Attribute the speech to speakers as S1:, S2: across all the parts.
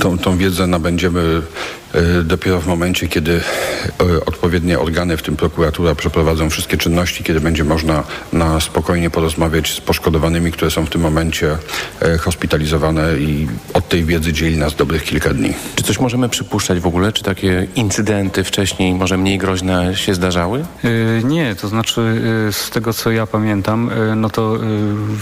S1: tą, tą wiedzę nabędziemy dopiero w momencie, kiedy e, odpowiednie organy, w tym prokuratura, przeprowadzą wszystkie czynności, kiedy będzie można na spokojnie porozmawiać z poszkodowanymi, które są w tym momencie e, hospitalizowane i od tej wiedzy dzieli nas dobrych kilka dni.
S2: Czy coś możemy przypuszczać w ogóle? Czy takie incydenty wcześniej, może mniej groźne się zdarzały?
S3: Nie, to znaczy z tego co ja pamiętam, no to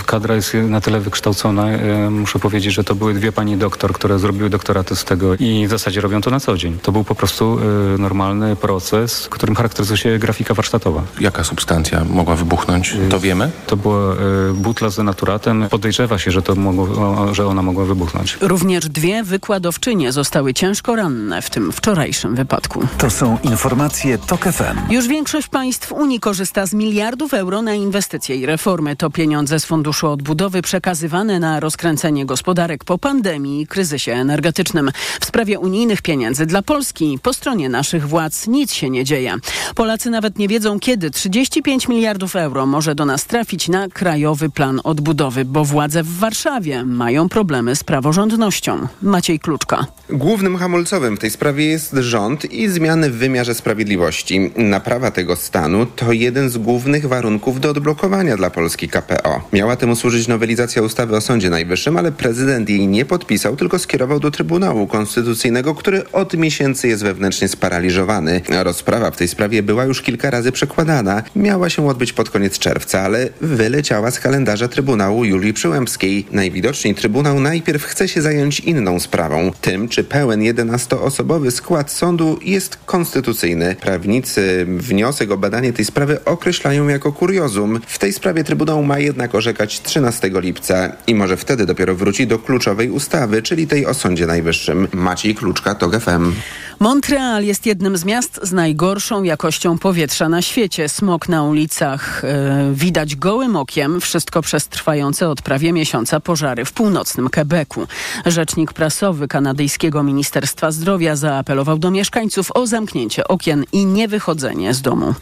S3: kadra jest na tyle wykształcona, muszę powiedzieć, że to były dwie pani doktor, które zrobiły doktoraty z tego i w zasadzie robią to na co dzień. To był po prostu y, normalny proces, którym charakteryzuje się grafika warsztatowa.
S2: Jaka substancja mogła wybuchnąć? To wiemy?
S3: To była y, butla z denaturatem. Podejrzewa się, że, to mogło, że ona mogła wybuchnąć.
S4: Również dwie wykładowczynie zostały ciężko ranne w tym wczorajszym wypadku.
S5: To są informacje TOK FM.
S4: Już większość państw Unii korzysta z miliardów euro na inwestycje i reformy. To pieniądze z Funduszu Odbudowy przekazywane na rozkręcenie gospodarek po pandemii i kryzysie energetycznym. W sprawie unijnych pieniędzy dla Polski po stronie naszych władz nic się nie dzieje. Polacy nawet nie wiedzą, kiedy 35 miliardów euro może do nas trafić na Krajowy Plan Odbudowy, bo władze w Warszawie mają problemy z praworządnością. Maciej Kluczka.
S6: Głównym hamulcowym w tej sprawie jest rząd i zmiany w wymiarze sprawiedliwości. Naprawa tego stanu to jeden z głównych warunków do odblokowania dla Polski KPO. Miała temu służyć nowelizacja ustawy o Sądzie Najwyższym, ale prezydent jej nie podpisał, tylko skierował do Trybunału Konstytucyjnego, który od miesięcy jest wewnętrznie sparaliżowany. Rozprawa w tej sprawie była już kilka razy przekładana. Miała się odbyć pod koniec czerwca, ale wyleciała z kalendarza Trybunału Julii Przyłębskiej. Najwidoczniej Trybunał najpierw chce się zająć inną sprawą, tym czy pełen 11-osobowy skład sądu jest konstytucyjny. Prawnicy wniosek o badanie tej sprawy określają jako kuriozum. W tej sprawie Trybunał ma jednak orzekać 13 lipca i może wtedy dopiero wróci do kluczowej ustawy, czyli tej o Sądzie Najwyższym. Maciej Kluczka, TOG FM.
S4: Um, Montreal jest jednym z miast z najgorszą jakością powietrza na świecie. Smok na ulicach yy, widać gołym okiem. Wszystko przez trwające od prawie miesiąca pożary w północnym Quebecu. Rzecznik prasowy kanadyjskiego Ministerstwa Zdrowia zaapelował do mieszkańców o zamknięcie okien i niewychodzenie z domu.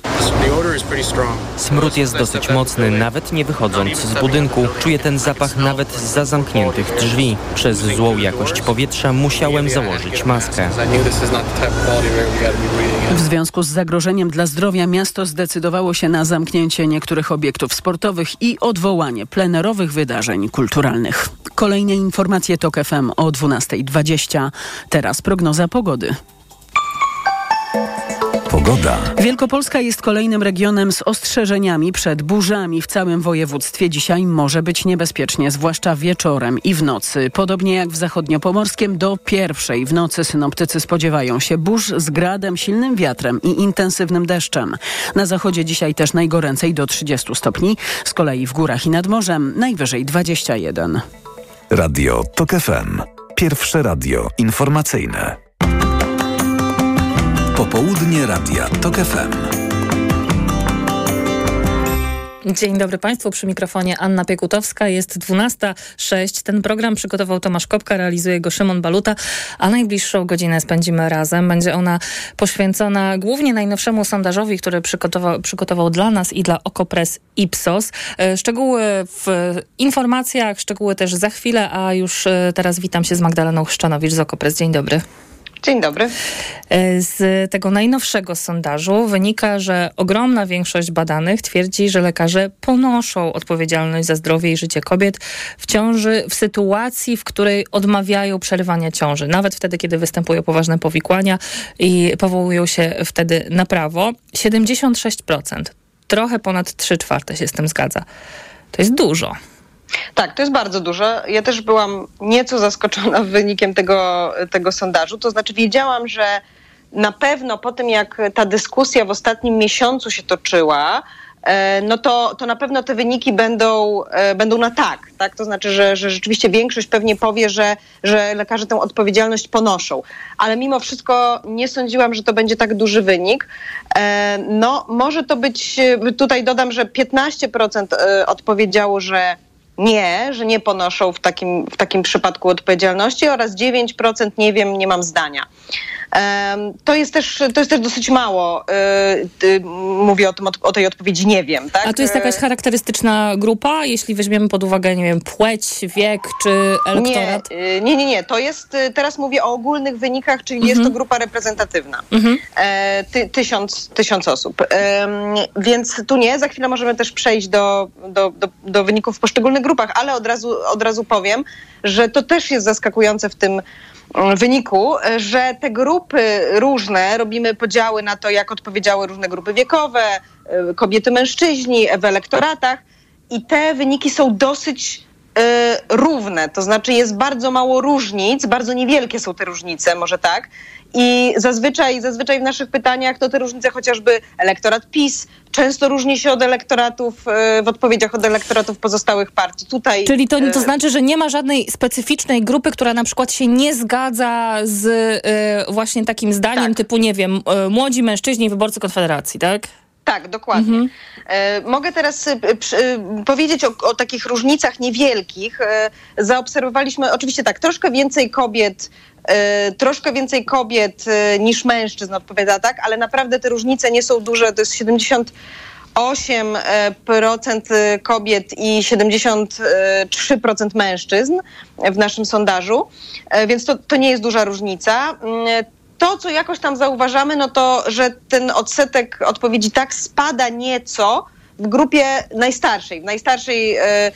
S7: Smród jest dosyć mocny, nawet nie wychodząc z budynku. Czuję ten zapach nawet za zamkniętych drzwi. Przez złą jakość powietrza musiałem założyć maskę.
S4: W związku z zagrożeniem dla zdrowia miasto zdecydowało się na zamknięcie niektórych obiektów sportowych i odwołanie plenerowych wydarzeń kulturalnych. Kolejne informacje TOK FM o 12.20. Teraz prognoza pogody.
S5: Pogoda.
S4: Wielkopolska jest kolejnym regionem z ostrzeżeniami przed burzami w całym województwie. Dzisiaj może być niebezpiecznie, zwłaszcza wieczorem i w nocy. Podobnie jak w zachodniopomorskiem, do pierwszej w nocy synoptycy spodziewają się burz z gradem, silnym wiatrem i intensywnym deszczem. Na zachodzie dzisiaj też najgoręcej do 30 stopni, z kolei w górach i nad morzem najwyżej 21.
S5: Radio TOK FM. Pierwsze radio informacyjne. Popołudnie Radia TOK FM.
S8: Dzień dobry Państwu, przy mikrofonie Anna Piekutowska. Jest 12.06. Ten program przygotował Tomasz Kopka, realizuje go Szymon Baluta, a najbliższą godzinę spędzimy razem. Będzie ona poświęcona głównie najnowszemu sondażowi, który przygotował, przygotował dla nas i dla Okopres Ipsos. E, szczegóły w informacjach, szczegóły też za chwilę, a już e, teraz witam się z Magdaleną Chrzczanowicz z Okopres. Dzień dobry.
S9: Dzień dobry.
S8: E, z tego najnowszego sondażu wynika, że ogromna większość badanych twierdzi, że lekarze ponoszą odpowiedzialność za zdrowie i życie kobiet w ciąży w sytuacji, w której odmawiają przerywania ciąży. Nawet wtedy, kiedy występują poważne powikłania i powołują się wtedy na prawo. 76%. Trochę ponad 3 czwarte się z tym zgadza. To jest dużo.
S9: Tak, to jest bardzo dużo. Ja też byłam nieco zaskoczona wynikiem tego, tego sondażu. To znaczy wiedziałam, że na pewno po tym, jak ta dyskusja w ostatnim miesiącu się toczyła, e, no to, to na pewno te wyniki będą, e, będą na tak, tak. To znaczy, że, że rzeczywiście większość pewnie powie, że, że lekarze tę odpowiedzialność ponoszą. Ale mimo wszystko nie sądziłam, że to będzie tak duży wynik. E, no, może to być, tutaj dodam, że 15% odpowiedziało, że nie, że nie ponoszą w takim, w takim przypadku odpowiedzialności oraz 9% nie wiem, nie mam zdania. To jest też, to jest też dosyć mało. Mówię o, tym, o tej odpowiedzi nie wiem. Tak?
S8: A to jest jakaś charakterystyczna grupa, jeśli weźmiemy pod uwagę, nie wiem, płeć, wiek czy elektorat?
S9: Nie, nie, nie. nie. To jest, teraz mówię o ogólnych wynikach, czyli mhm. jest to mhm. grupa reprezentatywna. Mhm. Ty, tysiąc, tysiąc osób. Więc tu nie. Za chwilę możemy też przejść do, do, do, do wyników poszczególnych grupach, ale od razu, od razu powiem, że to też jest zaskakujące w tym mm, wyniku, że te grupy różne, robimy podziały na to, jak odpowiedziały różne grupy wiekowe, y, kobiety, mężczyźni w elektoratach i te wyniki są dosyć równe, to znaczy jest bardzo mało różnic, bardzo niewielkie są te różnice, może tak. I zazwyczaj, zazwyczaj w naszych pytaniach to te różnice chociażby elektorat PiS często różni się od elektoratów, e, w odpowiedziach od elektoratów pozostałych partii. Tutaj,
S8: Czyli to, to e, znaczy, że nie ma żadnej specyficznej grupy, która na przykład się nie zgadza z właśnie takim zdaniem tak. typu, nie wiem, młodzi mężczyźni wyborcy Konfederacji, tak?
S9: Tak, dokładnie. Mhm. E, mogę teraz e, powiedzieć o, o, takich różnicach niewielkich. E, zaobserwowaliśmy oczywiście tak, troszkę więcej kobiet, troszkę więcej kobiet niż mężczyzn odpowiada tak, ale naprawdę te różnice nie są duże. To jest 70 8% kobiet i 73% mężczyzn w naszym sondażu, więc to, to nie jest duża różnica. To, co jakoś tam zauważamy, no to, że ten odsetek odpowiedzi tak spada nieco w grupie najstarszej, najstarszej e,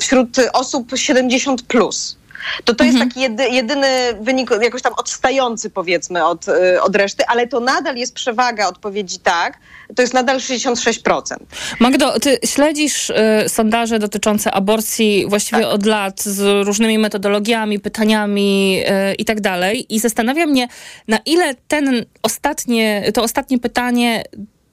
S9: wśród osób 70 plus. To to jest mhm. taki jedy, jedyny wynik, jakoś tam odstający powiedzmy od, y, od reszty, ale to nadal jest przewaga odpowiedzi tak, to jest nadal 66%.
S8: Magdo, ty śledzisz y, sondaże dotyczące aborcji właściwie tak. od lat z różnymi metodologiami, pytaniami y, i tak dalej i zastanawia mnie, na ile ten ostatnie, to ostatnie pytanie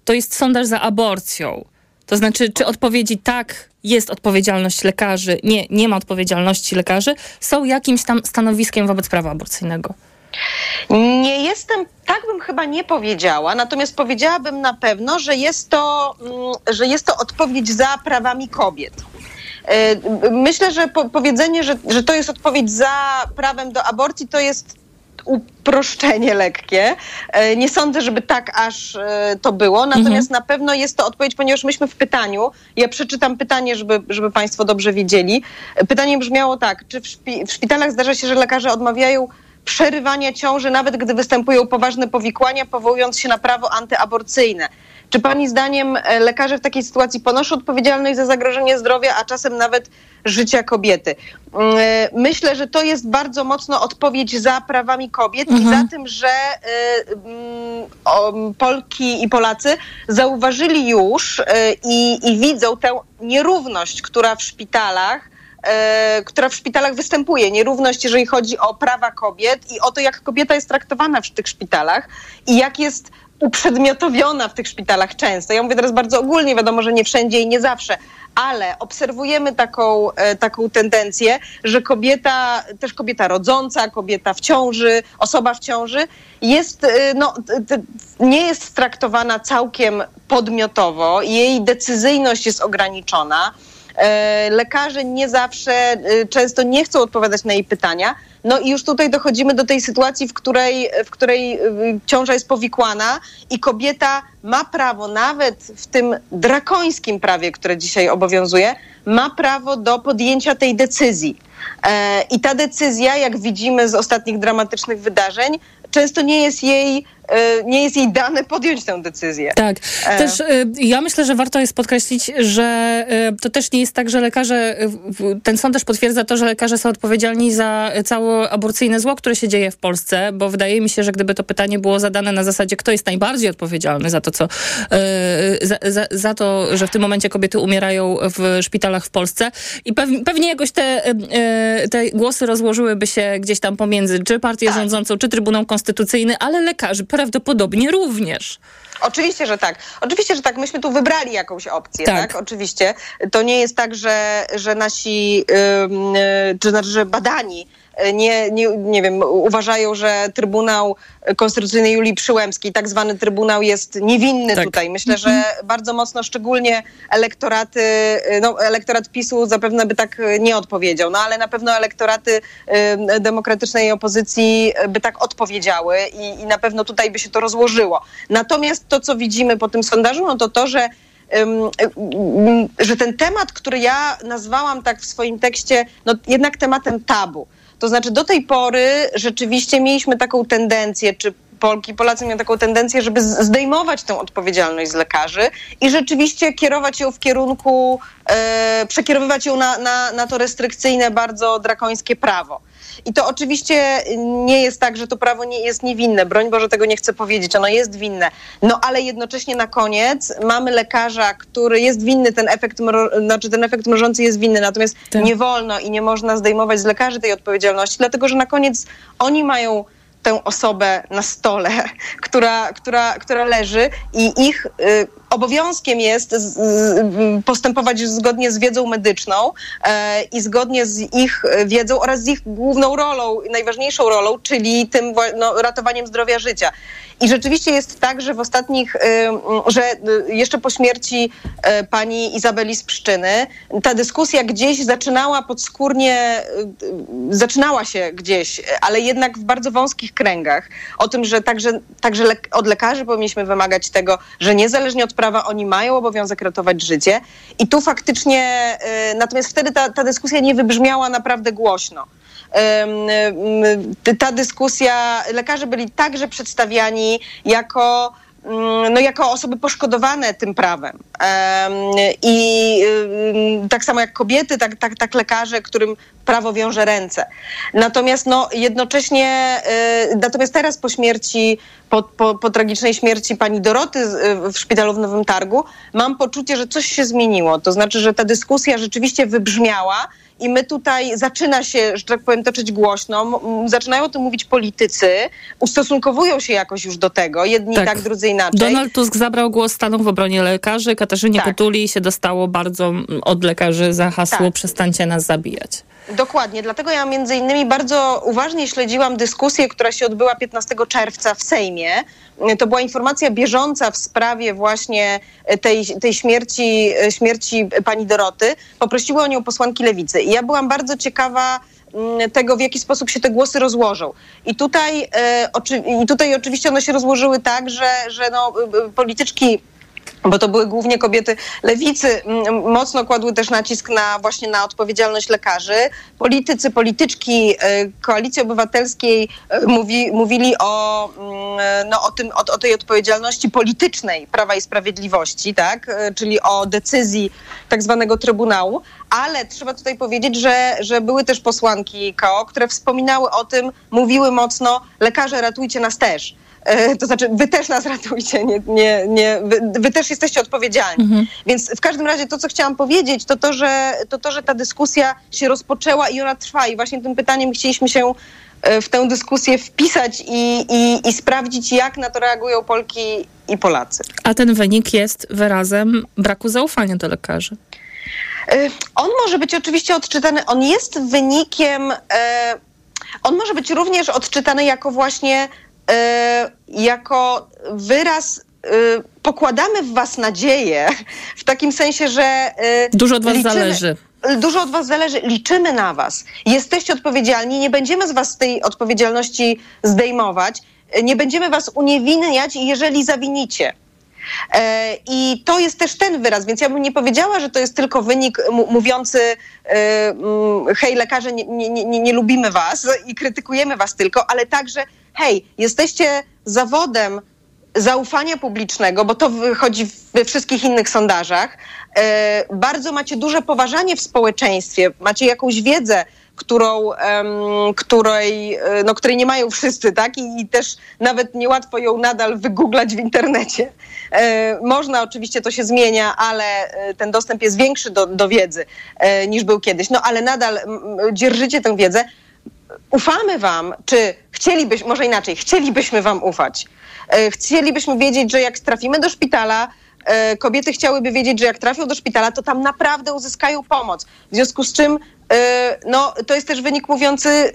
S8: to jest sondaż za aborcją. To znaczy, czy odpowiedzi tak, jest odpowiedzialność lekarzy, nie, nie ma odpowiedzialności lekarzy, są jakimś tam stanowiskiem wobec prawa aborcyjnego?
S9: Nie jestem, tak bym chyba nie powiedziała, natomiast powiedziałabym na pewno, że jest to, mm, że jest to odpowiedź za prawami kobiet. E, myślę, że po, powiedzenie, że, że to jest odpowiedź za prawem do aborcji, to jest uproszczenie lekkie. E, nie sądzę, żeby tak aż e, to było, natomiast mhm. na pewno jest to odpowiedź, ponieważ myśmy w pytaniu, ja przeczytam pytanie, żeby, żeby Państwo dobrze wiedzieli. Pytanie brzmiało tak, czy w, szpi w szpitalach zdarza się, że lekarze odmawiają przerywania ciąży, nawet gdy występują poważne powikłania, powołując się na prawo antyaborcyjne. Czy Pani zdaniem e, lekarze w takiej sytuacji ponoszą odpowiedzialność za zagrożenie zdrowia, a czasem nawet życia kobiety? Mm, e, myślę, że to jest bardzo mocno odpowiedź za prawami kobiet mhm. i za tym, że y, Polki i Polacy zauważyli już y, i widzą tę nierówność, która w szpitalach która w szpitalach występuje. Nierówność, jeżeli chodzi o prawa kobiet i o to, jak kobieta jest traktowana w tych szpitalach i jak jest uprzedmiotowiona w tych szpitalach często. Ja mówię teraz bardzo ogólnie, wiadomo, że nie wszędzie i nie zawsze, ale obserwujemy taką, e, taką tendencję, że kobieta, też kobieta rodząca, kobieta w ciąży, osoba w ciąży jest, e, no, nie jest traktowana całkiem podmiotowo, jej decyzyjność jest ograniczona. E, lekarze nie zawsze, często nie chcą odpowiadać na jej pytania, no i już tutaj dochodzimy do tej sytuacji, w której, w której y, ciąża jest powikłana i kobieta ma prawo, nawet w tym drakońskim prawie, które dzisiaj obowiązuje, ma prawo do podjęcia tej decyzji. E, I ta decyzja, jak widzimy z ostatnich dramatycznych wydarzeń, często nie jest jej nie jest jej dane podjąć tę decyzję.
S8: Tak. E. Też e, ja myślę, że warto jest podkreślić, że to też nie jest tak, że lekarze, ten sąd też potwierdza to, że lekarze są odpowiedzialni za całe aborcyjne zło, które się dzieje w Polsce, bo wydaje mi się, że gdyby to pytanie było zadane na zasadzie, kto jest najbardziej odpowiedzialny za to, co, za, za, za to, że w tym momencie kobiety umierają w szpitalach w Polsce i pewnie, pewnie jakoś te, te głosy rozłożyłyby się gdzieś tam pomiędzy czy partię tak. rządzącą, czy Trybunał Konstytucyjny, ale lekarzy prawdopodobnie również.
S9: Oczywiście, że tak. Oczywiście, że tak. Myśmy tu wybrali jakąś opcję, tak? tak? Oczywiście. To nie jest tak, że, że nasi, yy, czy znaczy, że badani nie, nie, nie wiem, uważają, że Trybunał Konstytucyjny Julii Przyłębskiej, tak zwany Trybunał jest niewinny
S8: tak.
S9: tutaj. Myślę, że bardzo mocno, szczególnie elektoraty, no elektorat PiSu zapewne by tak nie odpowiedział, no ale na pewno elektoraty y, demokratycznej opozycji by tak odpowiedziały i, i na pewno tutaj by się to rozłożyło. Natomiast to, co widzimy po tym sondażu, no to to, że że ten temat, który ja nazwałam tak w swoim tekście, no jednak tematem tabu. To znaczy do tej pory rzeczywiście mieliśmy taką tendencję, czy Polki, Polacy mieli taką tendencję, żeby zdejmować tę odpowiedzialność z lekarzy i rzeczywiście kierować ją w kierunku, e, przekierowywać ją na, na, na to restrykcyjne, bardzo drakońskie prawo. I to oczywiście nie jest tak, że to prawo nie jest niewinne. Broń Boże, tego nie chcę powiedzieć, ono jest winne. No ale jednocześnie na koniec mamy lekarza, który jest winny, ten efekt, znaczy ten efekt mrożący jest winny, natomiast tak. nie wolno i nie można zdejmować z lekarzy tej odpowiedzialności, dlatego że na koniec oni mają tę osobę na stole, która, która, która leży i ich y, obowiązkiem jest postępować zgodnie z wiedzą medyczną e, i zgodnie z ich wiedzą oraz z ich główną rolą, najważniejszą rolą, czyli tym no, ratowaniem zdrowia życia. I rzeczywiście jest tak, że w ostatnich, y, że y, jeszcze po śmierci y, pani Izabeli z Pszczyny, ta dyskusja gdzieś zaczynała podskórnie, zaczynała się gdzieś, ale jednak w bardzo wąskich kręgach. O tym, że także, także od lekarzy powinniśmy wymagać tego, że niezależnie od prawa oni mają obowiązek ratować życie. I tu faktycznie, natomiast wtedy ta, ta dyskusja nie wybrzmiała naprawdę głośno ta dyskusja, lekarze byli także przedstawiani jako no, jako osoby poszkodowane tym prawem. I tak samo jak kobiety, tak, tak, tak lekarze, którym prawo wiąże ręce. Natomiast no, jednocześnie, e, natomiast teraz po śmierci, po, po, po tragicznej śmierci pani Doroty w szpitalu w Nowym Targu, mam poczucie, że coś się zmieniło. To znaczy, że ta dyskusja rzeczywiście wybrzmiała, i my tutaj zaczyna się, że tak powiem, toczyć głośno. Zaczynają o tym mówić politycy, ustosunkowują się jakoś już do tego, jedni tak, tak drudzy inaczej.
S8: Donald Tusk zabrał głos stanów w obronie lekarzy, Katarzynie tak. Się dostało bardzo od lekarzy za hasło tak. przestańcie nas zabijać.
S9: Dokładnie, dlatego ja między innymi bardzo uważnie śledziłam dyskusję, która się odbyła 15 czerwca w Sejmie. To była informacja bieżąca w sprawie właśnie tej, tej śmierci, śmierci pani Doroty. Poprosiły o nią posłanki Lewicy. I ja byłam bardzo ciekawa mm, tego, w jaki sposób się te głosy rozłożą. I tutaj, e, oczy, i tutaj oczywiście one się rozłożyły tak, że, że no, polityczki bo to były głównie kobiety lewicy, mocno kładły też nacisk na właśnie na odpowiedzialność lekarzy. Politycy, polityczki e, Koalicji Obywatelskiej e, mówi, mówili o, no, o, tym, o, o tej odpowiedzialności politycznej Prawa i Sprawiedliwości, tak? E, czyli o decyzji tak zwanego Trybunału, ale trzeba tutaj powiedzieć, że, że były też posłanki KO, które wspominały o tym, mówiły mocno, lekarze ratujcie nas też. E, to znaczy wy też nas ratujcie, nie, nie, nie, wy, wy też jesteście odpowiedzialni. Mhm. Więc w każdym razie to, co chciałam powiedzieć, to to, że, to to, że ta dyskusja się rozpoczęła i ona trwa i właśnie tym pytaniem chcieliśmy się e, w tę dyskusję wpisać i, i, i sprawdzić, jak na to reagują Polki i Polacy.
S8: A ten wynik jest wyrazem braku zaufania do lekarzy.
S9: E, on może być oczywiście odczytany, on jest wynikiem, on może być również odczytany jako właśnie jako wyraz e, pokładamy w was nadzieję, w takim sensie, że... E,
S8: Dużo od was liczymy, zależy.
S9: Dużo od was zależy, liczymy na was. Jesteście odpowiedzialni, nie będziemy z was z tej odpowiedzialności zdejmować, nie będziemy was uniewinniać, jeżeli zawinicie. I to jest też ten wyraz, więc ja bym nie powiedziała, że to jest tylko wynik mówiący hej, lekarze, nie, nie, nie, nie lubimy was i krytykujemy was tylko, ale także hej, jesteście zawodem zaufania publicznego, bo to wychodzi we wszystkich innych sondażach, e, bardzo macie duże poważanie w społeczeństwie, macie jakąś wiedzę, którą, której, e, no, której nie mają wszyscy, tak? I, I, też nawet niełatwo ją nadal wygooglać w internecie. E, można, oczywiście to się zmienia, ale ten dostęp jest większy do, do wiedzy niż był kiedyś. No ale nadal dzierżycie tę wiedzę ufamy wam, czy chcielibyśmy, może inaczej, chcielibyśmy wam ufać. E, chcielibyśmy wiedzieć, że jak trafimy do szpitala, e, kobiety chciałyby wiedzieć, że jak trafią do szpitala, to tam naprawdę uzyskają pomoc. W związku z czym e, no, to jest też wynik mówiący,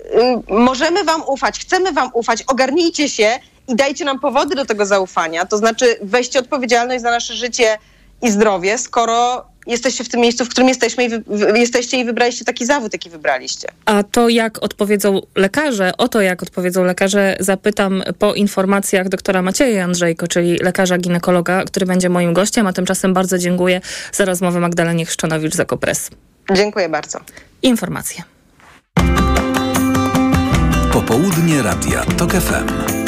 S9: możemy wam ufać, chcemy wam ufać, ogarnijcie się i dajcie nam powody do tego zaufania. To znaczy weźcie odpowiedzialność za nasze życie i zdrowie, skoro jesteście w tym miejscu, w którym jesteśmy i wy, wy, jesteście i wybraliście taki zawód, jaki wybraliście.
S8: A to jak odpowiedzą lekarze, o to jak odpowiedzą lekarze zapytam po informacjach doktora Macieja Andrzejko, czyli lekarza ginekologa, który będzie moim gościem, a tymczasem bardzo dziękuję za rozmowę Magdalenie Chrzczanowicz z Okopres.
S9: Dziękuję bardzo.
S8: Informacje.
S5: Popołudnie Radia TOK FM.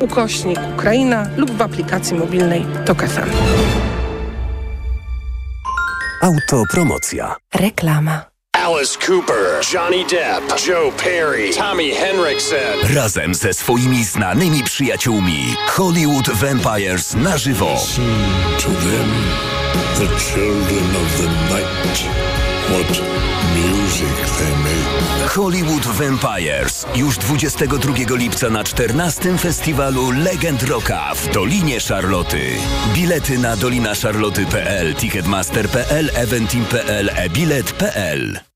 S10: ukośnik Ukraina lub w aplikacji mobilnej TOK FM.
S5: Autopromocja.
S11: Reklama.
S12: Alice Cooper, Johnny Depp, Joe Perry, Tommy Henriksen.
S5: Razem ze swoimi znanymi przyjaciółmi Hollywood Vampires na żywo.
S13: Listen to them, the children of the night. What music they make.
S5: Hollywood Vampires już 22 lipca na 14 festiwalu Legend Rocka w Dolinie Szarloty. Bilety na dolinaszarloty.pl, ticketmaster.pl, eventim.pl, e-bilet.pl.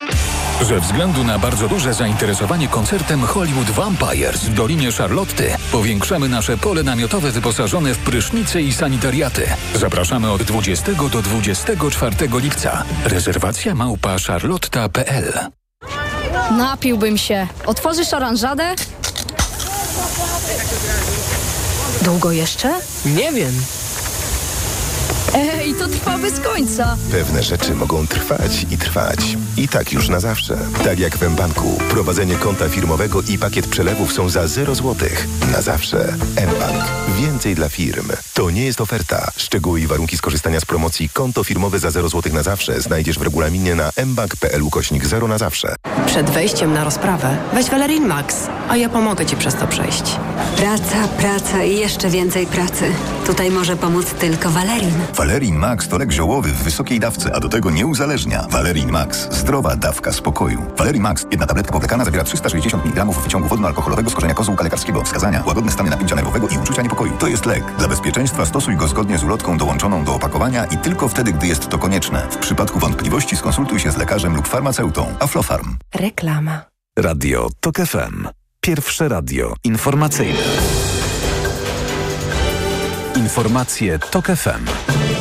S14: Ze względu na bardzo duże zainteresowanie koncertem Hollywood Vampires w Dolinie Charlotty powiększamy nasze pole namiotowe wyposażone w prysznice i sanitariaty. Zapraszamy od 20 do 24 lipca. Rezerwacja małpa charlotta.pl
S15: Napiłbym się. Otworzysz oranżadę? Długo jeszcze?
S16: Nie wiem.
S15: Ej, to trwa bez końca.
S17: Pewne rzeczy mogą trwać i trwać. I tak już na zawsze. Tak jak w mBanku. Prowadzenie konta firmowego i pakiet przelewów są za 0 zł. Na zawsze. mBank. Więcej dla firm. To nie jest oferta. Szczegóły i warunki skorzystania z promocji konto firmowe za 0 zł na zawsze znajdziesz w regulaminie na mbank.pl ukośnik 0 na zawsze.
S11: Przed wejściem na rozprawę weź Valerin Max, a ja pomogę Ci przez to przejść.
S18: Praca, praca i jeszcze więcej pracy. Tutaj może pomóc tylko Valerin.
S19: Valerin Max to lek ziołowy w wysokiej dawce, a do tego nie uzależnia. Valerin Max. Zdrowa dawka spokoju. Valerin Max. Jedna tabletka powlekana zawiera 360 mg wyciągu wodno-alkoholowego z korzenia kozłka lekarskiego. Wskazania. Łagodne stany napięcia nerwowego i uczucia niepokoju. To jest lek. Dla bezpieczeństwa stosuj go zgodnie z ulotką dołączoną do opakowania i tylko wtedy, gdy jest to konieczne. W przypadku wątpliwości skonsultuj się z lekarzem lub farmaceutą. Aflofarm.
S11: Reklama.
S5: Radio TOK FM. Pierwsze radio informacyjne. Informacje TOK FM.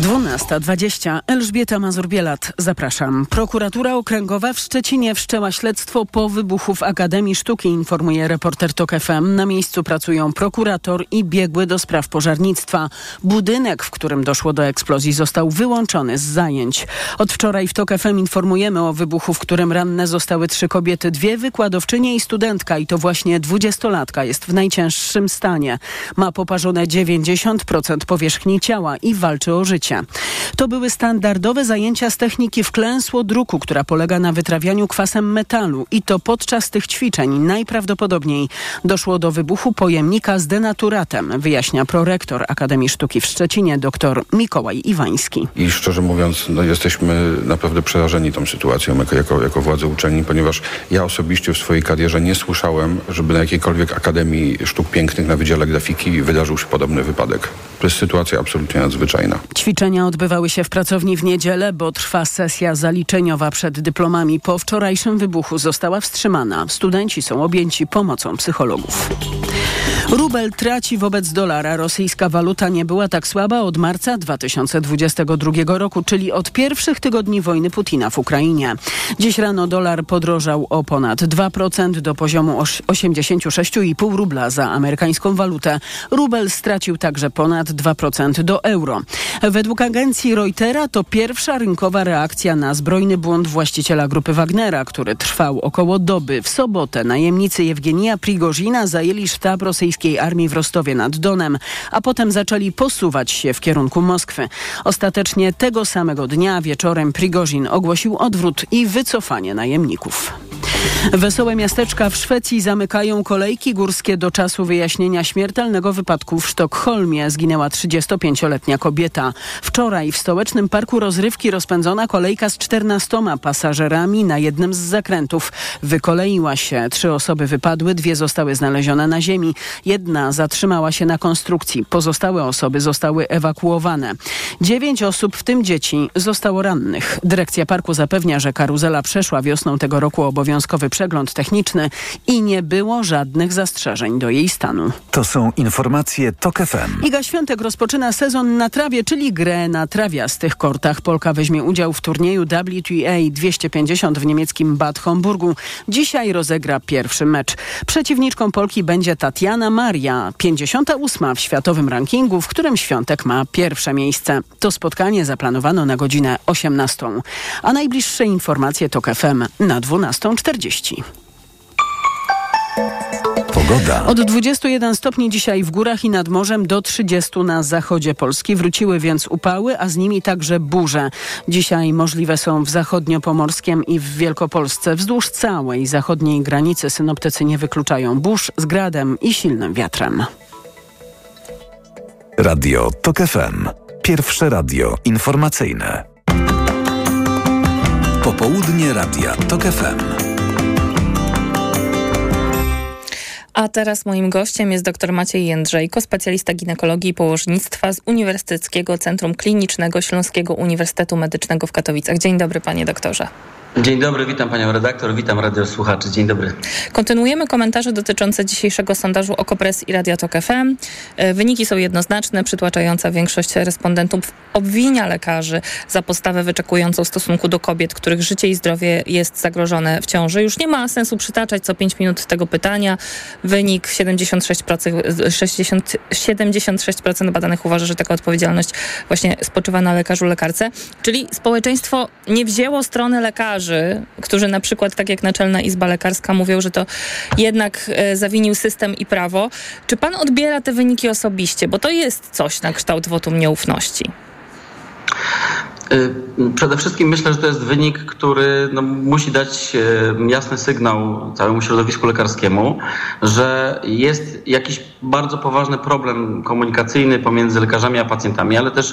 S4: 12.20. Elżbieta Mazur-Bielat. Zapraszam. Prokuratura Okręgowa w Szczecinie wszczęła śledztwo po wybuchu w Akademii Sztuki, informuje reporter TOK FM. Na miejscu pracują prokurator i biegły do spraw pożarnictwa. Budynek, w którym doszło do eksplozji, został wyłączony z zajęć. Od wczoraj w TOK FM informujemy o wybuchu, w którym ranne zostały trzy kobiety, dwie wykładowczynie i studentka i to właśnie dwudziestolatka jest w najcięższym stanie. Ma poparzone 90% powierzchni ciała i walczy o życie. To były standardowe zajęcia z techniki wklęsło druku, która polega na wytrawianiu kwasem metalu i to podczas tych ćwiczeń najprawdopodobniej doszło do wybuchu pojemnika z denaturatem, wyjaśnia prorektor Akademii Sztuki w Szczecinie dr Mikołaj Iwański.
S1: I szczerze mówiąc, no, jesteśmy naprawdę przerażeni tą sytuacją jako, jako, jako władze uczelni, ponieważ ja osobiście w swojej karierze nie słyszałem, żeby na jakiejkolwiek Akademii Sztuk Pięknych na Wydziale Grafiki wydarzył się podobny wypadek. To jest sytuacja absolutnie nadzwyczajna.
S4: Ćwiczenia odbywały się w pracowni w niedzielę, bo trwa sesja zaliczeniowa przed dyplomami. Po wczorajszym wybuchu została wstrzymana. Studenci są objęci pomocą psychologów. Rubel traci wobec dolara. Rosyjska waluta nie była tak słaba od marca 2022 roku, czyli od pierwszych tygodni wojny Putina w Ukrainie. Dziś rano dolar podrożał o ponad 2% do poziomu 86,5 rubla za amerykańską walutę. Rubel stracił także ponad 2% do euro. Według agencji Reutera to pierwsza rynkowa reakcja na zbrojny błąd właściciela grupy Wagnera, który trwał około doby. W sobotę najemnicy Jewgenija Prigozina zajęli sztab rosyjskiej armii w Rostowie nad Donem, a potem zaczęli posuwać się w kierunku Moskwy. Ostatecznie tego samego dnia wieczorem Prigozin ogłosił odwrót i wycofanie najemników. Wesołe miasteczka w Szwecji zamykają kolejki górskie do czasu wyjaśnienia śmiertelnego wypadku w Sztokholmie. Zginęła 35-letnia kobieta. Wczoraj w stołecznym parku rozrywki rozpędzona kolejka z 14 pasażerami na jednym z zakrętów. Wykoleiła się. Trzy osoby wypadły, dwie zostały znalezione na ziemi. Jedna zatrzymała się na konstrukcji. Pozostałe osoby zostały ewakuowane. Dziewięć osób, w tym dzieci, zostało rannych. Dyrekcja parku zapewnia, że karuzela przeszła wiosną tego roku obowiązkowy przegląd techniczny i nie było żadnych zastrzeżeń do jej stanu.
S16: To są informacje TOK FM.
S4: Iga Świątek rozpoczyna sezon na trawie, czyli grę na trawiastych kortach. Polka weźmie udział w turnieju WTA 250 w niemieckim Bad Homburgu. Dzisiaj rozegra pierwszy mecz. Przeciwniczką Polki będzie Tatiana Maria, 58 w światowym rankingu, w którym Świątek ma pierwsze miejsce. To spotkanie zaplanowano na godzinę 18. A najbliższe informacje TOK FM na 12.40.
S16: Pogoda.
S4: Od 21 stopni dzisiaj w górach i nad morzem do 30 na zachodzie Polski. Wróciły więc upały, a z nimi także burze. Dzisiaj możliwe są w zachodniopomorskiem i w Wielkopolsce. Wzdłuż całej zachodniej granicy synoptycy nie wykluczają burz z gradem i silnym wiatrem.
S16: Radio TOK FM. Pierwsze radio informacyjne. Popołudnie Radia TOK FM.
S8: A teraz moim gościem jest dr Maciej Jędrzejko, specjalista ginekologii i położnictwa z Uniwersyteckiego Centrum Klinicznego Śląskiego Uniwersytetu Medycznego w Katowicach. Dzień dobry panie doktorze.
S20: Dzień dobry, witam panią redaktor, witam radiosłuchaczy. Dzień dobry.
S8: Kontynuujemy komentarze dotyczące dzisiejszego sondażu Okopres i Radio Tok FM. E, wyniki są jednoznaczne. Przytłaczająca większość respondentów obwinia lekarzy za postawę wyczekującą w stosunku do kobiet, których życie i zdrowie jest zagrożone w ciąży. Już nie ma sensu przytaczać co 5 minut tego pytania. Wynik 76%, 60, 76% badanych uważa, że taka odpowiedzialność właśnie spoczywa na lekarzu, lekarce. Czyli społeczeństwo nie wzięło strony lekarzy, którzy na przykład, tak jak Naczelna Izba Lekarska, mówią, że to jednak e, zawinił system i prawo. Czy pan odbiera te wyniki osobiście? Bo to jest coś na kształt wotum nieufności.
S20: Y, przede wszystkim myślę, że to jest wynik, który no, musi dać y, jasny sygnał całemu środowisku lekarskiemu, że jest jakiś bardzo poważny problem komunikacyjny pomiędzy lekarzami a pacjentami, ale też,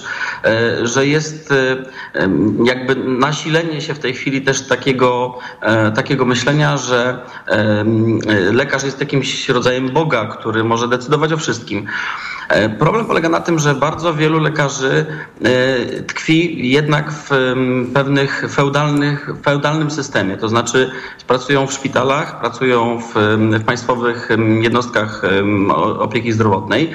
S20: y, że jest jakby nasilenie się w tej chwili też takiego, takiego myślenia, że lekarz jest jakimś rodzajem Boga, który może decydować o wszystkim. Problem polega na tym, że bardzo wielu lekarzy tkwi jednak w pewnych feudalnych, feudalnym systemie, to znaczy pracują w szpitalach, pracują w, w państwowych jednostkach opieki zdrowotnej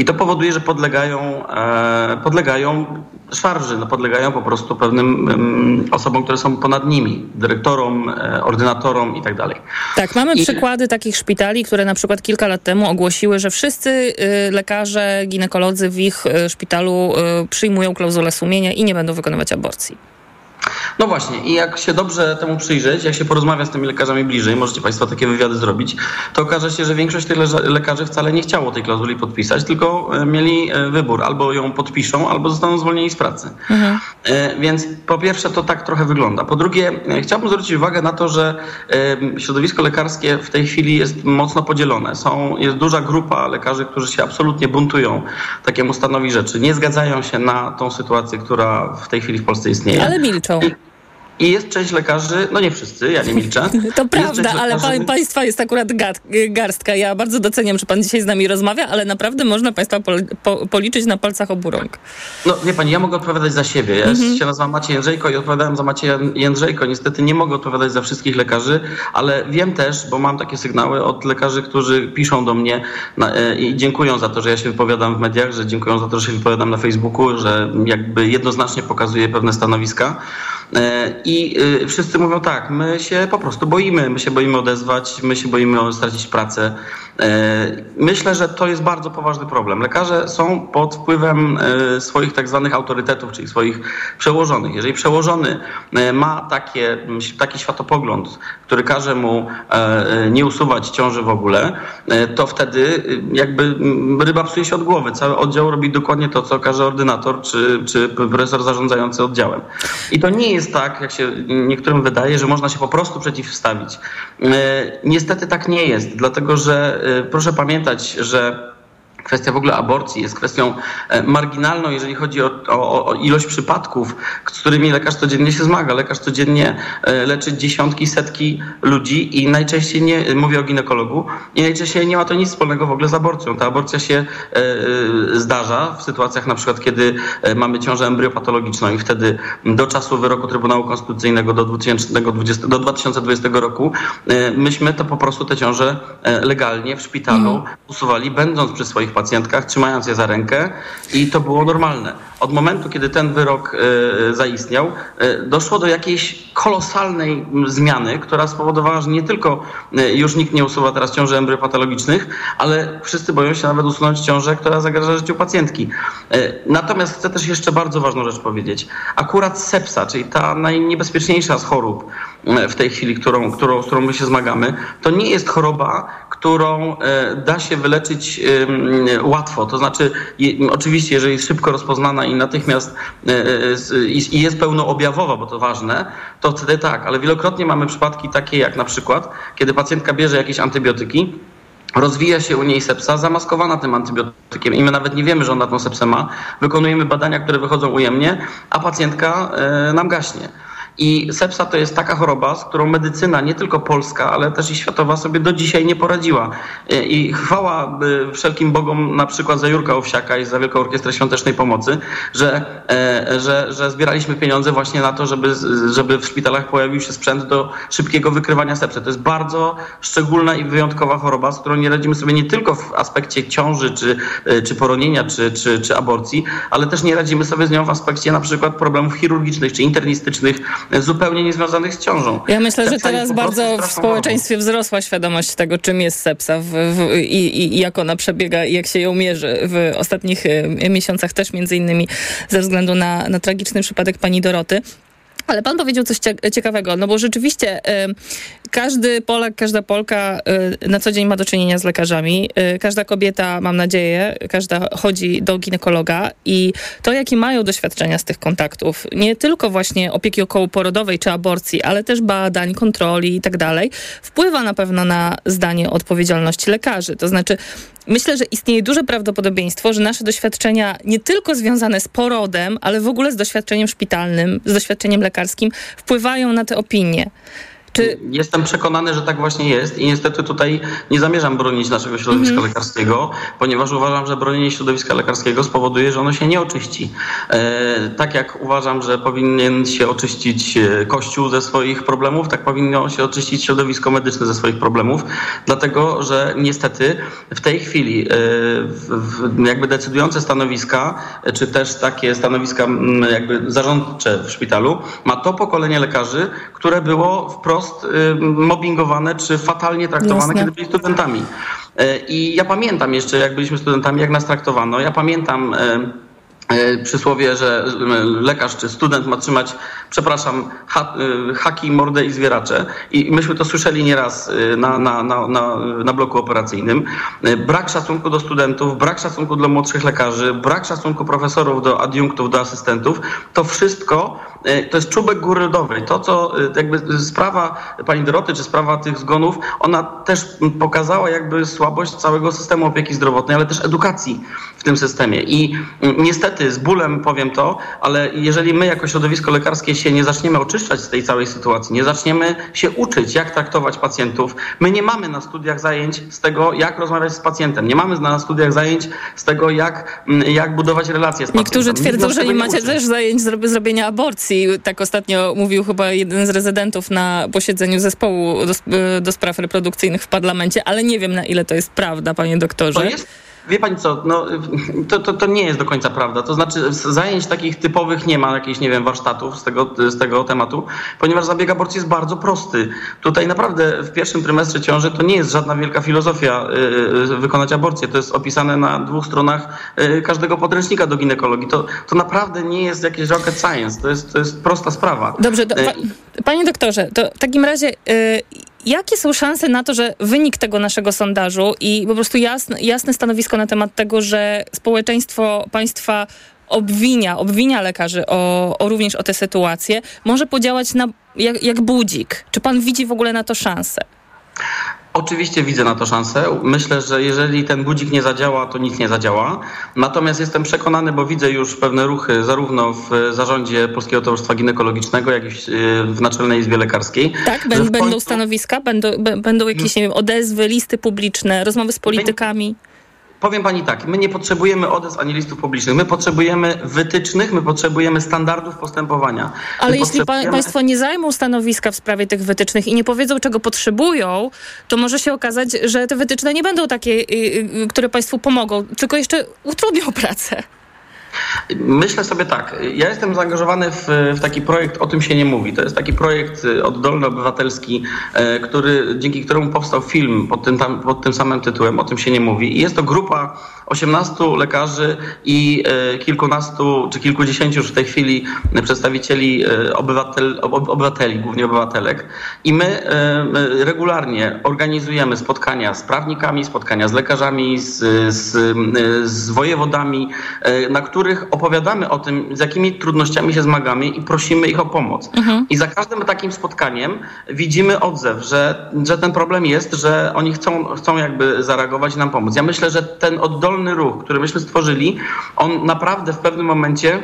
S20: i to powoduje, że podlegają, e, podlegają szarży, no podlegają po prostu pewnym osobom, które są ponad nimi, dyrektorom, e, ordynatorom i tak dalej.
S8: Tak, mamy I... przykłady takich szpitali, które na przykład kilka lat temu ogłosiły, że wszyscy y, lekarze, ginekolodzy w ich y, szpitalu y, przyjmują klauzulę sumienia i nie będą wykonywać aborcji.
S20: No właśnie, i jak się dobrze temu przyjrzeć, jak się porozmawia z tymi lekarzami bliżej, możecie Państwo takie wywiady zrobić, to okaże się, że większość tych lekarzy wcale nie chciało tej klauzuli podpisać, tylko e, mieli e, wybór, albo ją podpiszą, albo zostaną zwolnieni z pracy. Mhm. E, więc po pierwsze to tak trochę wygląda. Po drugie, chciałbym zwrócić uwagę na to, że środowisko lekarskie w tej chwili jest mocno podzielone. Są, jest duża grupa lekarzy, którzy się absolutnie buntują takiemu stanowi rzeczy. Nie zgadzają się na tą sytuację, która w tej chwili w Polsce istnieje.
S8: Ale milczą. I
S20: i jest część lekarzy, no nie wszyscy, ja nie milczę.
S8: To prawda, ale lekarzy... państwa jest akurat garstka. Ja bardzo doceniam, że pan dzisiaj z nami rozmawia, ale naprawdę można państwa po, po, policzyć na palcach obu rąk.
S20: No wie pani, ja mogę odpowiadać za siebie. Ja mhm. się nazywam Maciej Jędrzejko i odpowiadałem za Macieja Jędrzejko. Niestety nie mogę odpowiadać za wszystkich lekarzy, ale wiem też, bo mam takie sygnały od lekarzy, którzy piszą do mnie na, e, i dziękują za to, że ja się wypowiadam w mediach, że dziękują za to, że się wypowiadam na Facebooku, że jakby jednoznacznie pokazuję pewne stanowiska. I wszyscy mówią tak, my się po prostu boimy, my się boimy odezwać, my się boimy stracić pracę. Myślę, że to jest bardzo poważny problem. Lekarze są pod wpływem swoich tak zwanych autorytetów, czyli swoich przełożonych. Jeżeli przełożony ma takie, taki światopogląd, który każe mu nie usuwać ciąży w ogóle, to wtedy jakby ryba psuje się od głowy. Cały oddział robi dokładnie to, co każe ordynator czy, czy profesor zarządzający oddziałem. I to nie jest tak, jak się niektórym wydaje, że można się po prostu przeciwstawić. Niestety tak nie jest, dlatego że proszę pamiętać, że Kwestia w ogóle aborcji jest kwestią e, marginalną, jeżeli chodzi o, o, o, ilość przypadków, z którymi lekarz codziennie się zmaga. Lekarz codziennie e, leczy dziesiątki, setki ludzi i najczęściej nie, mówię o ginekologu, i najczęściej nie ma to nic wspólnego w ogóle z aborcją. Ta aborcja się e, zdarza w sytuacjach na przykład, kiedy mamy ciążę embryopatologiczną i wtedy do czasu wyroku Trybunału Konstytucyjnego do 2020, do 2020 roku myśmy to po prostu te ciąże legalnie w szpitalu mhm. usuwali, będąc przy swoich pacjentkach, trzymając je za rękę i to było normalne. Od momentu, kiedy ten wyrok e, zaistniał, e, doszło do jakiejś kolosalnej zmiany, która spowodowała, że nie tylko e, już nikt nie usuwa teraz ciąży embryopatologicznych, ale wszyscy boją się nawet usunąć ciążę, która zagraża życiu pacjentki. Natomiast chcę też jeszcze bardzo ważną rzecz powiedzieć. Akurat sepsa, czyli ta najniebezpieczniejsza z chorób w tej chwili, którą, którą, z którą my się zmagamy, to nie jest choroba, którą da się wyleczyć łatwo. To znaczy, oczywiście, jeżeli jest szybko rozpoznana i natychmiast e, e, i jest pełnoobjawowa, bo to ważne, to wtedy tak, ale wielokrotnie mamy przypadki takie jak na przykład, kiedy pacjentka bierze jakieś antybiotyki, rozwija się u niej sepsa zamaskowana tym antybiotykiem i my nawet nie wiemy, że ona tą sepsę ma. Wykonujemy badania, które wychodzą ujemnie, a pacjentka e, nam gaśnie. I sepsa to jest taka choroba, z którą medycyna, nie tylko polska, ale też i światowa sobie do dzisiaj nie poradziła. I chwała wszelkim bogom, na przykład za Jurka Owsiaka i za Wielką Orkiestrę Świątecznej Pomocy, że, e, że, że zbieraliśmy pieniądze właśnie na to, żeby, żeby w szpitalach pojawił się sprzęt do szybkiego wykrywania sepsy. To jest bardzo szczególna i wyjątkowa choroba, z którą nie radzimy sobie nie tylko w aspekcie ciąży, czy, e, czy poronienia, czy, czy, czy aborcji, ale też nie radzimy sobie z nią w aspekcie na przykład problemów chirurgicznych, czy internistycznych, zupełnie niezwiązanych z ciążą.
S8: Ja myślę, że teraz bardzo w społeczeństwie wzrosła świadomość tego, czym jest sepsa w, w, i, i, jak ona przebiega i jak się ją mierzy. W ostatnich e, miesiącach też między innymi ze względu na, na tragiczny przypadek pani Doroty. Ale pan powiedział coś ciekawego, no bo rzeczywiście każdy Polak, każda Polka y, na co dzień ma do czynienia z lekarzami. Y, każda kobieta, mam nadzieję, każda chodzi do ginekologa i to, jakie mają doświadczenia z tych kontaktów, nie tylko właśnie opieki okołoporodowej czy aborcji, ale też badań, kontroli i tak dalej, wpływa na pewno na zdanie odpowiedzialności lekarzy. To znaczy, myślę, że istnieje duże prawdopodobieństwo, że nasze doświadczenia nie tylko związane z porodem, ale w ogóle z doświadczeniem szpitalnym, z doświadczeniem lekarskim wpływają na te opinie.
S20: Czy... Jestem przekonany, że tak właśnie jest i niestety tutaj nie zamierzam bronić naszego środowiska mm -hmm. lekarskiego, ponieważ uważam, że bronienie środowiska lekarskiego spowoduje, że ono się nie oczyści. E, tak jak uważam, że powinien się oczyścić e, Kościół ze swoich problemów, tak powinno się oczyścić środowisko medyczne ze swoich problemów, dlatego że niestety w tej chwili e, w, w, jakby decydujące stanowiska, e, czy też takie stanowiska jakby zarządcze w szpitalu ma to pokolenie lekarzy, które było wprost wprost y, mobbingowane czy fatalnie traktowane, Jasne. kiedy byli studentami. Y, I ja pamiętam jeszcze, jak byliśmy studentami, jak nas traktowano. Ja pamiętam y, przysłowie, że lekarz czy student ma trzymać, przepraszam, ha, haki, mordę i zwieracze. I myśmy to słyszeli nieraz na, na, na, na, na bloku operacyjnym. Brak szacunku do studentów, brak szacunku dla młodszych lekarzy, brak szacunku profesorów do adiunktów, do asystentów. To wszystko E, to jest czubek góry lodowej. To, co e, jakby sprawa pani Doroty, czy sprawa tych zgonów, ona też pokazała jakby słabość całego systemu opieki zdrowotnej, ale też edukacji w tym systemie. I niestety z bólem powiem to, ale jeżeli my jako środowisko lekarskie się nie zaczniemy oczyszczać z tej całej sytuacji, nie zaczniemy się uczyć, jak traktować pacjentów, my nie mamy na studiach zajęć z tego, jak rozmawiać z pacjentem, nie mamy na studiach zajęć z tego, jak, jak budować relacje z pacjentem.
S8: Niektórzy twierdzą, że nie macie też zajęć zrobienia aborcji tak ostatnio mówił chyba jeden z rezydentów na posiedzeniu zespołu do, do spraw reprodukcyjnych w parlamencie, ale nie wiem na ile to jest prawda, panie doktorze.
S20: To jest Wie pani co, no, to, to, to nie jest do końca prawda. To znaczy zajęć takich typowych nie ma, jakichś, nie wiem, warsztatów z tego, z tego tematu, ponieważ zabieg aborcji jest bardzo prosty. Tutaj naprawdę w pierwszym trymestrze ciąży to nie jest żadna wielka filozofia y, wykonać aborcję. To jest opisane na dwóch stronach y, każdego podręcznika do ginekologii. To, to naprawdę nie jest jakieś rocket science. To jest, to jest prosta sprawa.
S8: Dobrze, do, pa, panie doktorze, to w takim razie... Y, Jakie są szanse na to, że wynik tego naszego sondażu i po prostu jasne, jasne stanowisko na temat tego, że społeczeństwo państwa obwinia, obwinia lekarzy o, o również o tę sytuację, może podziałać na, jak, jak budzik? Czy pan widzi w ogóle na to szansę?
S20: Oczywiście widzę na to szansę. Myślę, że jeżeli ten budzik nie zadziała, to nic nie zadziała. Natomiast jestem przekonany, bo widzę już pewne ruchy zarówno w zarządzie Polskiego Towarzystwa Ginekologicznego, jak i w Naczelnej Izbie Lekarskiej.
S8: Tak, będą końcu... stanowiska, będą, będą jakieś nie wiem, odezwy, listy publiczne, rozmowy z politykami.
S20: Powiem pani tak, my nie potrzebujemy odezw ani listów publicznych. My potrzebujemy wytycznych, my potrzebujemy standardów postępowania.
S8: Ale my jeśli potrzebujemy... państwo nie zajmą stanowiska w sprawie tych wytycznych i nie powiedzą, czego potrzebują, to może się okazać, że te wytyczne nie będą takie, y, y, które państwu pomogą, tylko jeszcze utrudnią pracę.
S20: Myślę sobie tak. Ja jestem zaangażowany w, w, taki projekt O tym się nie mówi. To jest taki projekt y, oddolny obywatelski, e, który, dzięki któremu powstał film pod tym, tam, pod tym samym tytułem O tym się nie mówi. I jest to grupa 18 lekarzy i e, kilkunastu czy kilkudziesięciu już w tej chwili przedstawicieli e, obywatel, obywateli, głównie obywatelek. I my regularnie organizujemy spotkania z prawnikami, spotkania z lekarzami, z, z, z wojewodami, na których których opowiadamy o tym, z jakimi trudnościami się zmagamy i prosimy ich o pomoc. Mhm. I za każdym takim spotkaniem widzimy odzew, że, że ten problem jest, że oni chcą, chcą jakby zareagować i nam pomóc. Ja myślę, że ten oddolny ruch, który myśmy stworzyli, on naprawdę w pewnym momencie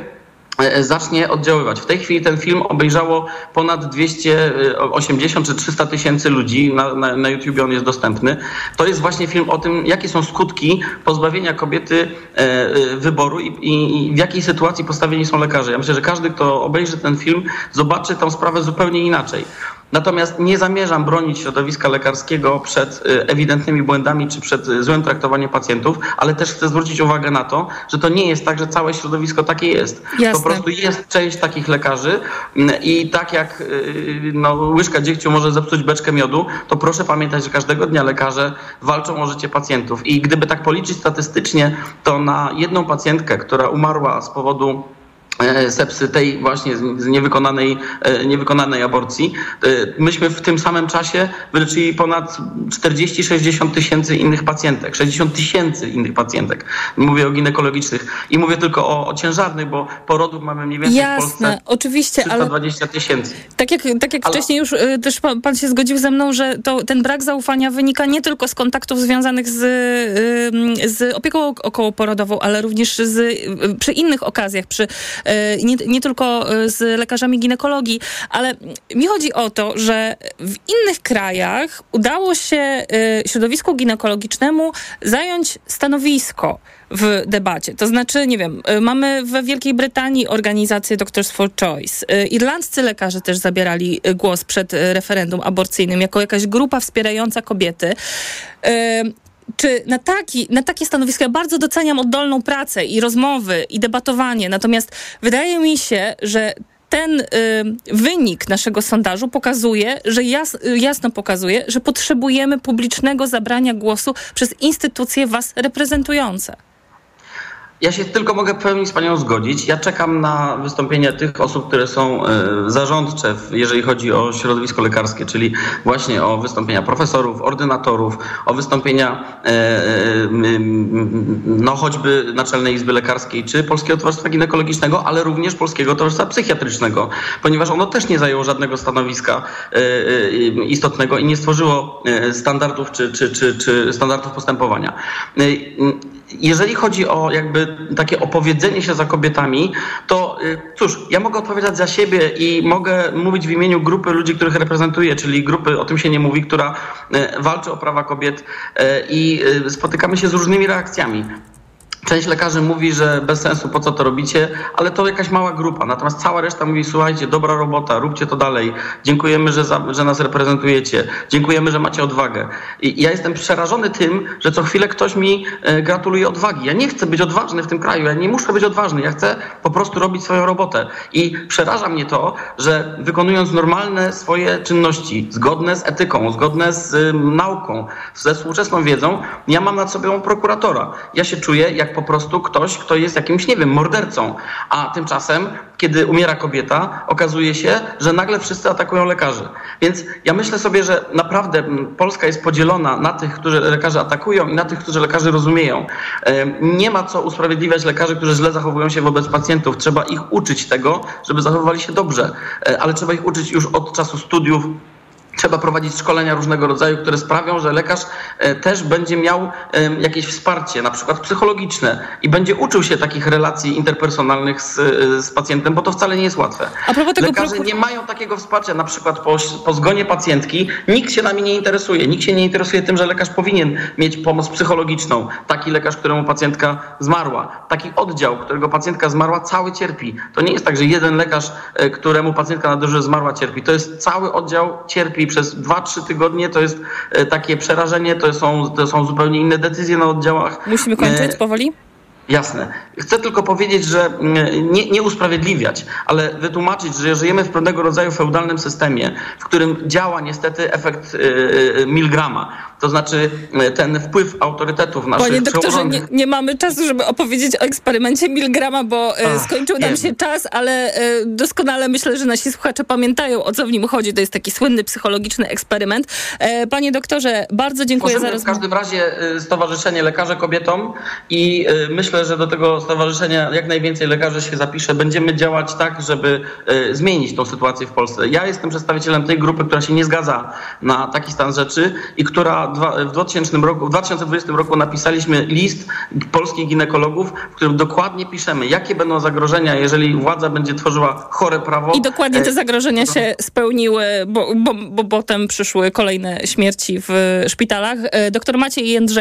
S20: E, zacznie oddziaływać. W tej chwili ten film obejrzało ponad 280 czy 300 tysięcy ludzi. Na, na, na YouTube on jest dostępny. To jest właśnie film o tym, jakie są skutki pozbawienia kobiety e, e, wyboru i, i, i, w jakiej sytuacji postawieni są lekarze. Ja myślę, że każdy, kto obejrzy ten film, zobaczy tę sprawę zupełnie inaczej. Natomiast nie zamierzam bronić środowiska lekarskiego przed y, ewidentnymi błędami czy przed y, złym traktowaniem pacjentów, ale też chcę zwrócić uwagę na to, że to nie jest tak, że całe środowisko takie jest. Jasne. Po prostu jest część takich lekarzy mm, i tak jak y, no, łyżka dziegciu może zepsuć beczkę miodu, to proszę pamiętać, że każdego dnia lekarze walczą o życie pacjentów. I gdyby tak policzyć statystycznie, to na jedną pacjentkę, która umarła z powodu sepsy tej właśnie z niewykonanej, e, niewykonanej aborcji. E, myśmy w tym samym czasie wyleczyli ponad 40-60 tysięcy innych pacjentek, 60 tysięcy innych pacjentek. Mówię o ginekologicznych i mówię tylko o, o ciężarnych, bo porodów mamy mniej więcej
S8: Jasne,
S20: w Polsce
S8: oczywiście,
S20: 320 tysięcy.
S8: Tak jak, tak jak ale... wcześniej już też pan, pan, się zgodził ze mną, że to, ten brak zaufania wynika nie tylko z kontaktów związanych z, z opieką okołoporodową, ale również z, przy innych okazjach, przy E, nie, nie tylko e, z lekarzami ginekologii, ale mi chodzi o to, że w innych krajach udało się e, środowisku ginekologicznemu zająć stanowisko w debacie. To znaczy, nie wiem, mamy w Wielkiej Brytanii organizację Doctors for Choice. Irlandzcy lekarze też zabierali głos przed referendum aborcyjnym jako jakaś grupa wspierająca kobiety czy na, taki, na takie stanowisko ja bardzo doceniam oddolną pracę i rozmowy i debatowanie, natomiast wydaje mi się, że ten y, wynik naszego sondażu pokazuje, że jas, jasno pokazuje, że potrzebujemy publicznego zabrania głosu przez instytucje was reprezentujące.
S20: Ja się tylko mogę w pełni z Panią zgodzić. Ja czekam na wystąpienia tych osób, które są e, zarządcze, jeżeli chodzi o środowisko lekarskie, czyli właśnie o wystąpienia profesorów, ordynatorów, o wystąpienia e, e, no choćby Naczelnej Izby Lekarskiej, czy Polskiego Towarzystwa Ginekologicznego, ale również Polskiego Towarzystwa Psychiatrycznego, ponieważ ono też nie zajęło żadnego stanowiska istotnego i nie stworzyło standardów czy, czy, czy, czy standardów postępowania jeżeli chodzi o jakby takie opowiedzenie się za kobietami, to y, cóż, ja mogę odpowiadać za siebie i mogę mówić w imieniu grupy ludzi, których reprezentuję, czyli grupy, o tym się nie mówi, która y, walczy o prawa kobiet y, i spotykamy się z różnymi reakcjami. Część lekarzy mówi, że bez sensu, po co to robicie, ale to jakaś mała grupa. Natomiast cała reszta mówi, słuchajcie, dobra robota, róbcie to dalej. Dziękujemy, że, za, że nas reprezentujecie. Dziękujemy, że macie odwagę. I ja jestem przerażony tym, że co chwilę ktoś mi e, gratuluje odwagi. Ja nie chcę być odważny w tym kraju, ja nie muszę być odważny. Ja chcę po prostu robić swoją robotę. I przeraża mnie to, że wykonując normalne swoje czynności, zgodne z etyką, zgodne z nauką, ze współczesną wiedzą, ja mam nad sobą prokuratora. Ja się czuję jak po prostu ktoś, kto jest jakimś, nie wiem, mordercą. A tymczasem, kiedy umiera kobieta, okazuje się, że nagle wszyscy atakują lekarzy. Więc ja myślę sobie, że naprawdę Polska jest podzielona na tych, którzy lekarzy atakują i na tych, którzy lekarzy rozumieją. Nie ma co usprawiedliwiać lekarzy, którzy źle zachowują się wobec pacjentów. Trzeba ich uczyć tego, żeby zachowywali się dobrze, e, ale trzeba ich uczyć już od czasu studiów Trzeba prowadzić szkolenia różnego rodzaju, które sprawią, że lekarz e, też będzie miał jakieś wsparcie, na przykład psychologiczne i będzie uczył się takich relacji interpersonalnych z, e, z pacjentem, bo to wcale nie jest łatwe. A propos tego Lekarze prokur... nie mają takiego wsparcia, na przykład po, po zgonie pacjentki nikt się nami nie interesuje. Nikt się nie interesuje tym, że lekarz powinien mieć pomoc psychologiczną. Taki lekarz, któremu pacjentka zmarła. Taki oddział, którego pacjentka zmarła, cały cierpi. To nie jest tak, że jeden lekarz, e, któremu pacjentka na dyżurze zmarła, cierpi. To jest cały oddział cierpi przez 2-3 tygodnie to jest e, takie przerażenie, to są, to są zupełnie inne decyzje na oddziałach.
S8: Musimy kończyć e, powoli?
S20: Jasne. Chcę tylko powiedzieć, że mm, nie, nie, usprawiedliwiać, ale wytłumaczyć, że żyjemy w pewnego rodzaju feudalnym systemie, w którym działa niestety efekt y, y, Milgrama. To znaczy y, ten wpływ autorytetów naszych
S8: Panie doktorze, nie, nie, mamy czasu, żeby opowiedzieć o eksperymencie Milgrama, bo Ach, skończył nam wiem. się czas, ale doskonale myślę, że nasi słuchacze pamiętają, o co w nim chodzi. To jest taki słynny psychologiczny eksperyment. E, panie doktorze, bardzo dziękuję
S20: Możemy
S8: za rozmowę.
S20: w każdym razie Stowarzyszenie Lekarze Kobietom i myślę, myślę, że do tego stowarzyszenia jak najwięcej lekarzy się zapisze. Będziemy działać tak, żeby e, zmienić tą sytuację w Polsce. Ja jestem przedstawicielem tej grupy, która się nie zgadza na taki stan rzeczy i która w 2000 roku, w 2020 roku napisaliśmy list polskich ginekologów, w którym dokładnie piszemy, jakie będą zagrożenia, jeżeli władza będzie tworzyła chore prawo.
S8: I dokładnie te e, zagrożenia się spełniły, bo, bo, bo potem przyszły kolejne śmierci w szpitalach. E, doktor Maciej Jędrzejko